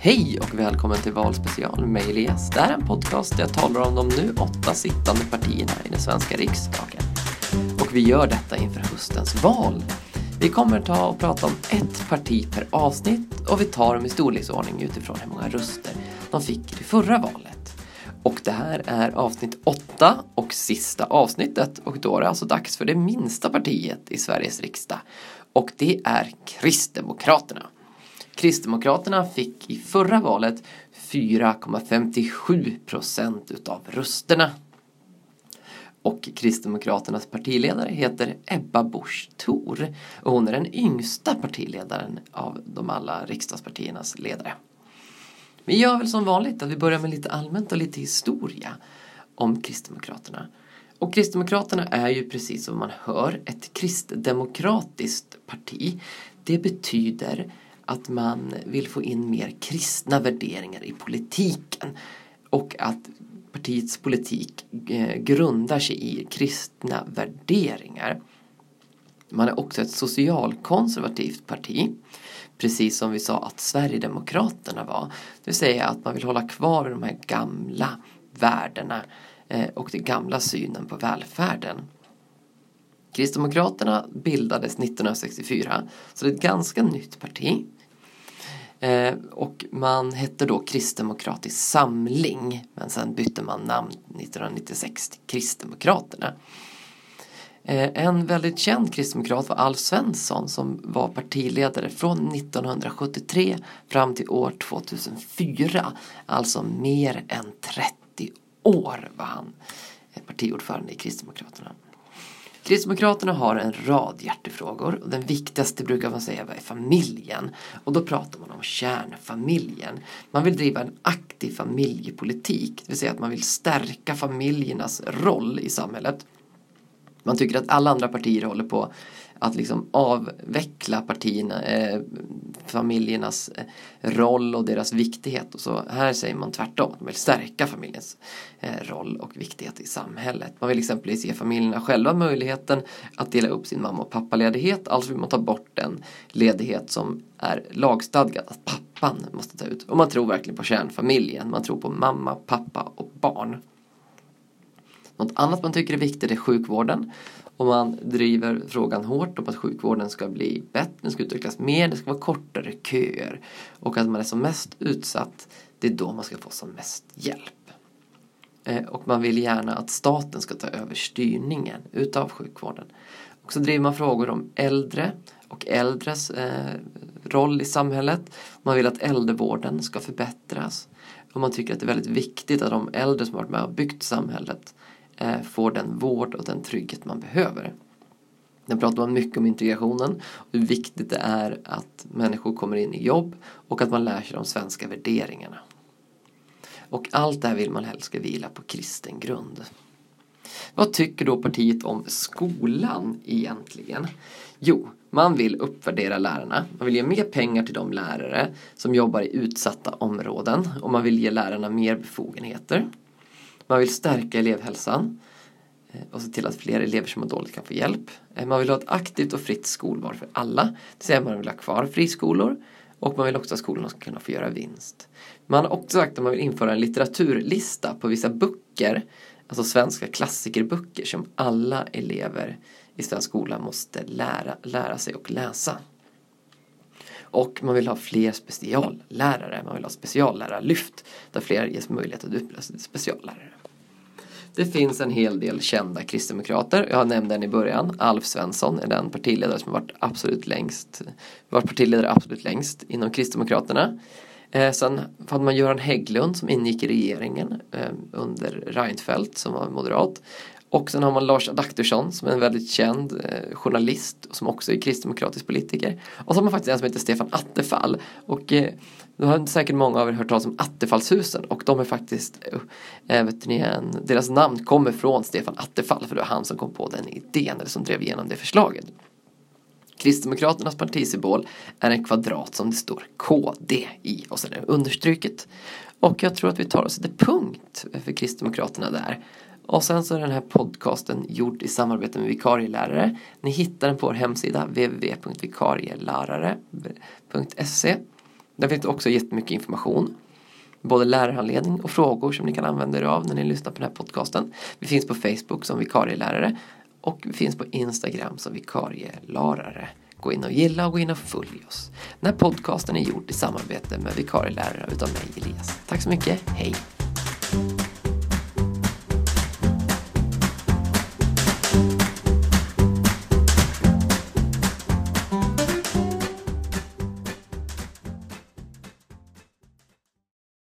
Hej och välkommen till Valspecial med Elias. Det här är en podcast där jag talar om de nu åtta sittande partierna i den svenska riksdagen. Och vi gör detta inför höstens val. Vi kommer ta och prata om ett parti per avsnitt och vi tar dem i storleksordning utifrån hur många röster de fick i det förra valet. Och det här är avsnitt åtta och sista avsnittet och då är det alltså dags för det minsta partiet i Sveriges riksdag. Och det är Kristdemokraterna. Kristdemokraterna fick i förra valet 4,57 procent utav rösterna. Och Kristdemokraternas partiledare heter Ebba Busch Thor och hon är den yngsta partiledaren av de alla riksdagspartiernas ledare. Vi gör väl som vanligt att vi börjar med lite allmänt och lite historia om Kristdemokraterna. Och Kristdemokraterna är ju precis som man hör ett kristdemokratiskt parti. Det betyder att man vill få in mer kristna värderingar i politiken och att partiets politik eh, grundar sig i kristna värderingar. Man är också ett socialkonservativt parti precis som vi sa att Sverigedemokraterna var. Det vill säga att man vill hålla kvar de här gamla värdena eh, och den gamla synen på välfärden. Kristdemokraterna bildades 1964 så det är ett ganska nytt parti. Eh, och man hette då Kristdemokratisk Samling men sen bytte man namn 1996 till Kristdemokraterna. Eh, en väldigt känd kristdemokrat var Alf Svensson som var partiledare från 1973 fram till år 2004. Alltså mer än 30 år var han partiordförande i Kristdemokraterna. Kristdemokraterna har en rad hjärtefrågor och den viktigaste brukar man säga är familjen. Och då pratar man om kärnfamiljen. Man vill driva en aktiv familjepolitik, det vill säga att man vill stärka familjernas roll i samhället. Man tycker att alla andra partier håller på att liksom avveckla partierna, eh, familjernas eh, roll och deras viktighet. Och så här säger man tvärtom, man vill stärka familjens eh, roll och viktighet i samhället. Man vill exempelvis ge familjerna själva möjligheten att dela upp sin mamma och pappaledighet. Alltså vill man ta bort den ledighet som är lagstadgad att pappan måste ta ut. Och man tror verkligen på kärnfamiljen. Man tror på mamma, pappa och barn. Något annat man tycker är viktigt är sjukvården. Och man driver frågan hårt om att sjukvården ska bli bättre, den ska utvecklas mer, det ska vara kortare köer. Och att man är som mest utsatt, det är då man ska få som mest hjälp. Eh, och man vill gärna att staten ska ta över styrningen utav sjukvården. Och så driver man frågor om äldre och äldres eh, roll i samhället. Man vill att äldrevården ska förbättras. Och man tycker att det är väldigt viktigt att de äldre som har varit med och byggt samhället Eh, får den vård och den trygghet man behöver. Den pratar man mycket om integrationen och hur viktigt det är att människor kommer in i jobb och att man lär sig de svenska värderingarna. Och allt det här vill man helst ska vila på kristen grund. Vad tycker då partiet om skolan egentligen? Jo, man vill uppvärdera lärarna. Man vill ge mer pengar till de lärare som jobbar i utsatta områden och man vill ge lärarna mer befogenheter. Man vill stärka elevhälsan eh, och se till att fler elever som mår dåligt kan få hjälp. Eh, man vill ha ett aktivt och fritt skolval för alla. Det vill säga man vill ha kvar friskolor och man vill också att skolorna ska kunna få göra vinst. Man har också sagt att man vill införa en litteraturlista på vissa böcker, alltså svenska klassikerböcker som alla elever i svensk skola måste lära, lära sig och läsa. Och man vill ha fler speciallärare, man vill ha speciallärarlyft där fler ges möjlighet att utbilda sig till speciallärare. Det finns en hel del kända kristdemokrater. Jag nämnde en i början. Alf Svensson är den partiledare som har varit absolut längst, varit partiledare absolut längst inom Kristdemokraterna. Eh, sen hade man Göran Hägglund som ingick i regeringen eh, under Reinfeldt som var moderat. Och sen har man Lars Adaktusson som är en väldigt känd eh, journalist och som också är kristdemokratisk politiker. Och så har man faktiskt en som heter Stefan Attefall. Och eh, då har säkert många av er hört talas om Attefallshusen och de är faktiskt, eh, eh vet ni, en, deras namn kommer från Stefan Attefall för det var han som kom på den idén eller som drev igenom det förslaget. Kristdemokraternas partisymbol är en kvadrat som det står KD i och sen är det understruket. Och jag tror att vi tar och sätter punkt för Kristdemokraterna där. Och sen så är den här podcasten gjord i samarbete med vikarielärare. Ni hittar den på vår hemsida www.vikarielärare.se Där finns också jättemycket information. Både lärarhandledning och frågor som ni kan använda er av när ni lyssnar på den här podcasten. Vi finns på Facebook som vikarielärare och vi finns på Instagram som vikarielärare. Gå in och gilla och gå in och följ oss. Den här podcasten är gjord i samarbete med vikarielärare utav mig Elias. Tack så mycket, hej!